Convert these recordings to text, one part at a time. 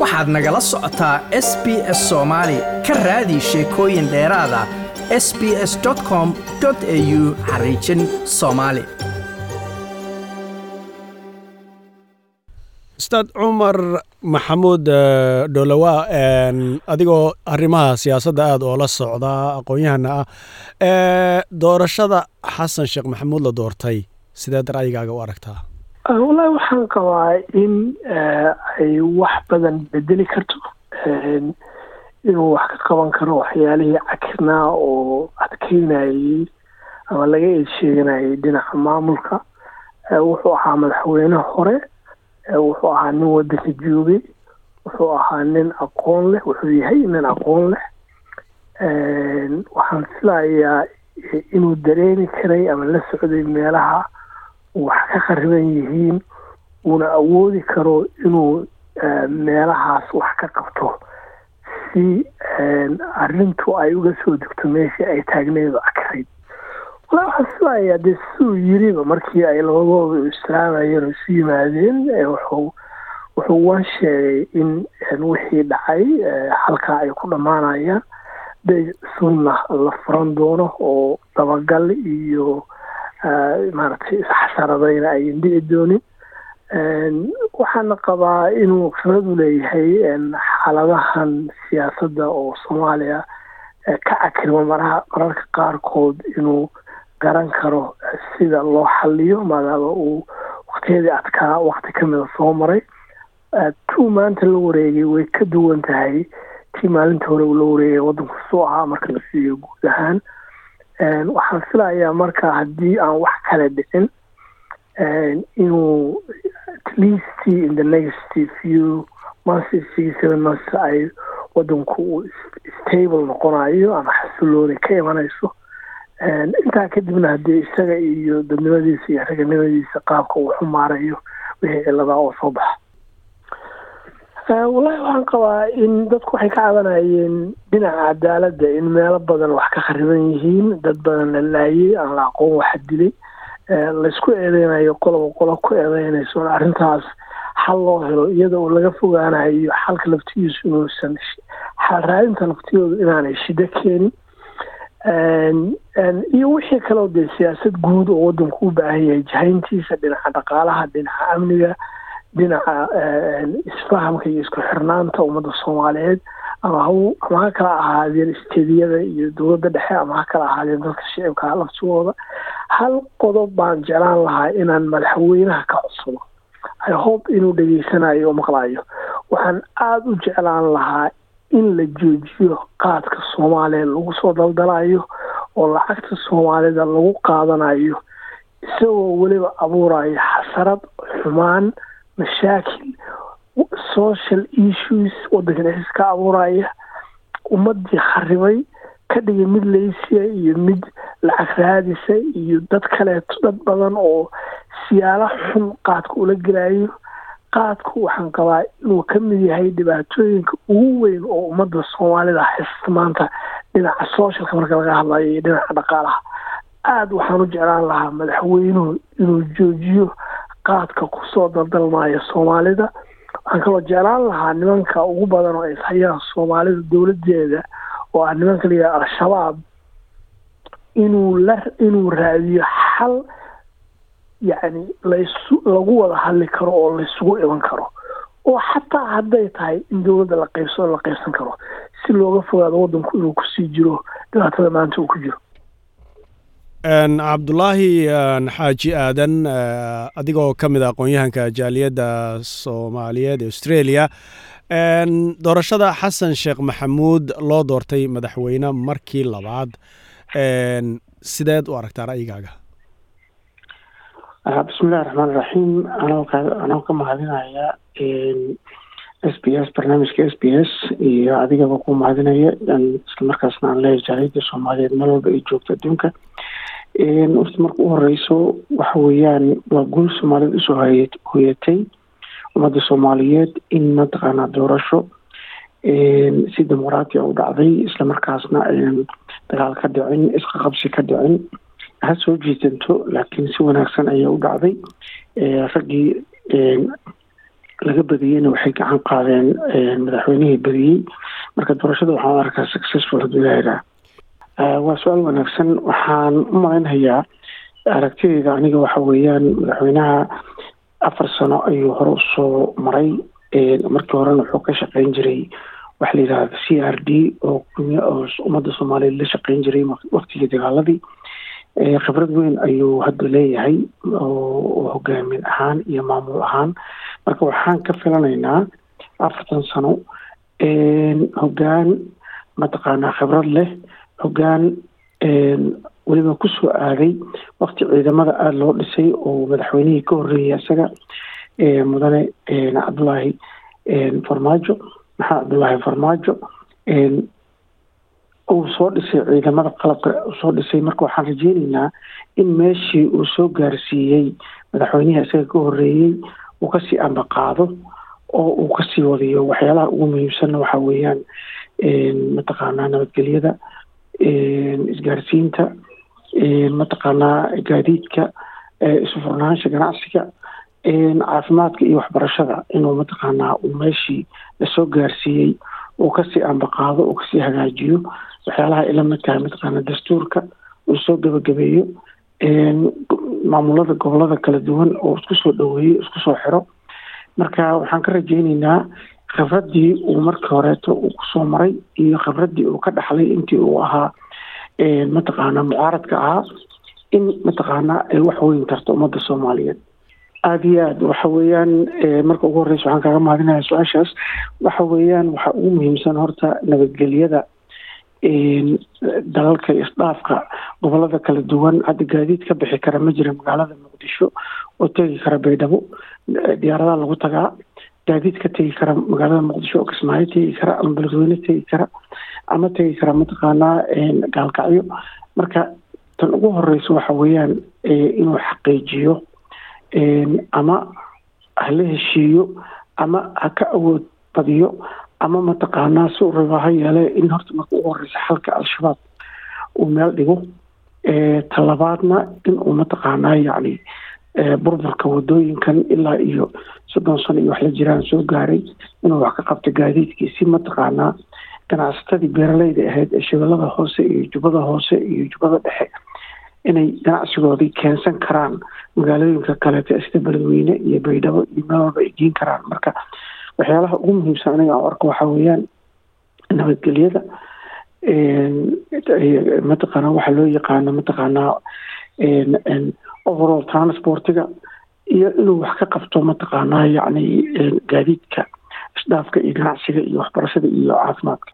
waxaad nagala socotaa s b s soomaali ka raadi sheekooyin dheeraada s b s com au xariijin soomaali ustaad cumar maxamuud dholowa adigoo arrimaha siyaasadda aada oo la socda aqoon-yahana ah doorashada xasan sheekh maxamuud la doortay sideed ra'yigaaga u aragtaa wallaahi waxaan qabaa in ay wax badan bedeli karto inuu wax ka qaban karo waxyaalihii cakirnaa oo adkeynayey ama laga eed sheeganayay dhinaca maamulka. Wuxuu ahaa madaxweyne hore wuxuu ahaa nin waddanka joogay wuxuu ahaa nin aqoon leh wuxuu yahay nin aqoon leh. Waxaan filayaa inuu dareemi karay ama la socday meelaha wax ka khariban yihiin uuna awoodi karo inuu meelahaas wax ka qabto. Si arrintu ay uga soo degto meeshii ay taagneedu akarayd walaa waxaan filayaa dee siduu yiriba markii ay labadooda islaamayeen isu yimaadeen wuxuu wuxuu waan sheegay in wixii dhacay halkaa ay ku dhammaanayaan. Day sunna la furan doono oo dabagal iyo maaragtay isxasaradayna ayan dhici doonin waxaana qabaa inuu khibrad u leeyahay xaaladahan siyaasadda oo soomaaliya ka cakirma maraha mararka qaarkood inuu garan karo sida loo xaliyo maadaama uu waktiyadii adkaa wakti kamida soo maray. Tuu maanta la wareegay way ka duwan tahay. Tii maalinta hore uu la wareegay waddanku soo ahaa marka la siiyo guud ahaan waxaan filayaa marka haddii aan wax kale dhicin inuu at least in the next few months seven months ay waddanku uu stable noqonayo ama xasilooni ka imanayso. Intaa kadibna haddii isaga iyo dadnimadiisa iyo raganimadiisa qaabka uu xumaarayo wixii ciladaa oo soo baxa wallaahi waxaan qabaa in dadku waxay ka cabanayeen dhinaca cadaaladda in meelo badan wax ka khariban yihiin. Dad badan la laayay aan la aqoon waxa dilay. Laysku eedeynayo qoloba qolo ku eedeynayso arrintaas xal loo helo iyada oo laga fogaanayo xalka laftigiisu inuusan raadinta laftiyoodu inaanay shiddo keenin. Iyo wixii kaleo dee siyaasad guud oo waddanku u baahan yahay jahayntiisa dhinaca dhaqaalaha dhinaca amniga dhinaca isfahamka iyo isku xirnaanta ummadda soomaaliyeed ama ha ama ha kala ahaadeen isteediyada iyo dowladda dhexe ama ha kala ahaadeen dadka shicibka laftigooda hal qodob baan jeclaan lahaa inaan madaxweynaha ka codsado. I hope inuu dhegeysanayo oo maqlayo waxaan aada u jeclaan lahaa in la joojiyo qaadka soomaaliya lagu soo daldalayo oo lacagta soomaalida lagu qaadanayo isagoo weliba abuurayo xasarad xumaan mashaakil social issues waddanka dhexdiis ka abuuraya ummadii kharibay ka dhigay mid laysiya iyo mid lacag raadisa iyo dad kaleeto dad badan oo siyaalo xun qaadka ula gelayo qaadku waxaan qabaa inuu ka mid yahay dhibaatooyinka ugu weyn oo ummadda soomaalida haysta maanta dhinaca socialka marka laga hadlayo iyo dhinaca dhaqaalaha. Aada waxaan u jeclaan lahaa madaxweynuhu inuu joojiyo qaadka ku soo daldalmaya soomaalida waxaan kaloo jeclaan lahaa nimanka ugu badan oo ay hayaan soomaalida dowladeeda oo ah nimanka la yidhaha al-shabaab. Inuu la inuu raadiyo xal yacni laysu lagu wada hadli karo oo laysugu iman karo oo xataa hadday tahay in dowladda la qaybsado la qaybsan karo si looga fogaado waddanku inuu ku sii jiro dhibaatada maanta uu ku jiro cabdulaahi xaaji aadan adigoo ka mid a aqoon-yahanka jaaliyadda soomaaliyeed ee australia. Doorashada xasan sheekh maxamuud loo doortay madaxweyne markii labaad. Sideed u aragtaa ra'yigaaga bismillahi raxmaan raxiim anoo ka mahadinaya s b s barnaamijka s b s iyo adigaba ku mahadinaya islamarkaasna aan leeyahay jaaliyadda soomaaliyeed meel walba ay joogto adduunka horta marka u horeyso waxa weeyaan waa guul soomaaliyed u soo hoyatay ummadda soomaaliyeed in mataqaanaa doorasho si dimuqraatiya u dhacday islamarkaasna dagaal ka dhicin isqaqabsi ka dhicin ha soo jiidanto laakiin si wanaagsan ayaa u dhacday raggii laga badiyeyna waxay gacan qaadeen madaxweynihii badiyey marka doorashada waxaan arkaa successful hadduu ilaahayraa waa su'aal wanaagsan. Waxaan u malaynayaa aragtideyda aniga waxa weeyaan madaxweynaha afar sano ayuu hore u soo maray. Markii horena wuxuu ka shaqeyn jiray waxa la yidhahda c r d oo ummadda soomaaliyeed la shaqeyn jiray waktigii dagaaladii. Khibrad weyn ayuu hadda leeyahay oo hogaamin ahaan iyo maamul ahaan. Marka waxaan ka filanaynaa afartan sano. Hoggaan mataqaanaa khibrad leh hoggaan weliba ku soo aaday wakti ciidamada aada loo dhisay oo madaxweynihii ka horreeyay isaga mudane cabdulaahi farmaajo maxamed cabdulaahi farmaajo uu soo dhisay ciidamada qalabka soo dhisay. Marka waxaan rajeyneynaa in meeshii uu soo gaarsiiyey madaxweynihii isaga ka horreeyey uu ka sii ambaqaado oo uu ka sii wadiyo waxyaalaha ugu muhiimsanna waxa weeyaan mataqaanaa nabadgelyada isgaarsiinta mataqaanaa gaadiidka isfurnaansha ganacsiga caafimaadka iyo waxbarashada inuu mataqaanaa uu meeshii la soo gaarsiiyey uu ka sii ambaqaado uu ka sii hagaajiyo waxyaalaha ila mid tahay mataqaanaa dastuurka uu soo gebagabeeyo maamulada gobollada kala duwan oo isku soo dhaweeyo isku xiro. Marka waxaan ka rajeyneynaa khibraddii uu markii horeeto uu ku soo maray iyo khibraddii uu ka dhaxlay intii uu ahaa mataqaanaa mucaaradka ahaa in mataqaanaa ay wax weyn tarto ummadda soomaaliyeed. Aada iyo aad waxa weeyaan marka ugu horreysa waxaan kaaga mahadinaya su'aashaas. Waxa weeyaan waxa ugu muhiimsan horta nabadgelyada dalalka isdhaafka gobollada kala duwan hadda gaadiid ka bixi kara ma jira magaalada muqdisho oo tegi kara baydhabo diyaaradaha lagu tagaa gaadiid ka tegi kara magaalada muqdisho oo kismaayo tegi kara ama beledweyne tegi kara ama tegi kara mataqaanaa gaalkacyo. Marka tan ugu horeysa waxa weeyaan inuu xaqiijiyo ama hala heshiiyo ama ha ka awood badiyo ama mataqaanaa si uu rabaa ha yeele in horta marka ugu horeysa xalka al-shabaab uu meel dhigo talabaadna in uu mataqaanaa yacni burburka wadooyinkan ilaa iyo soddon sano iyo wax la jiraan soo gaaray inuu wax ka qabto gaadiidkii si mataqaanaa ganacsatadii beeraleyda ahayd ee shabeellada hoose iyo jubbada hoose iyo jubbada dhexe inay ganacsigoodii keensan karaan magaalooyinka kaleeto sida beledweyne iyo baydhabo iyo meel walba ay geen karaan. Marka waxyaalaha ugu muhiimsan aniga aan arko waxaa weeyaan nabadgelyada mataqaanaa waxaa loo yaqaano mataqaanaa overall transportiga iyo inuu wax ka qabto mataqaanaa yacni gaadiidka isdhaafka iyo ganacsiga iyo waxbarashada iyo caafimaadka.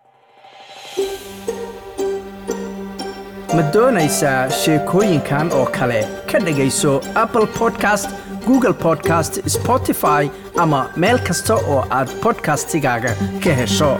Ma doonaysaa sheekooyinkan oo kale? Ka dhegayso apple podcast google podcast spotify ama meel kasta oo aad podcastigaaga ka hesho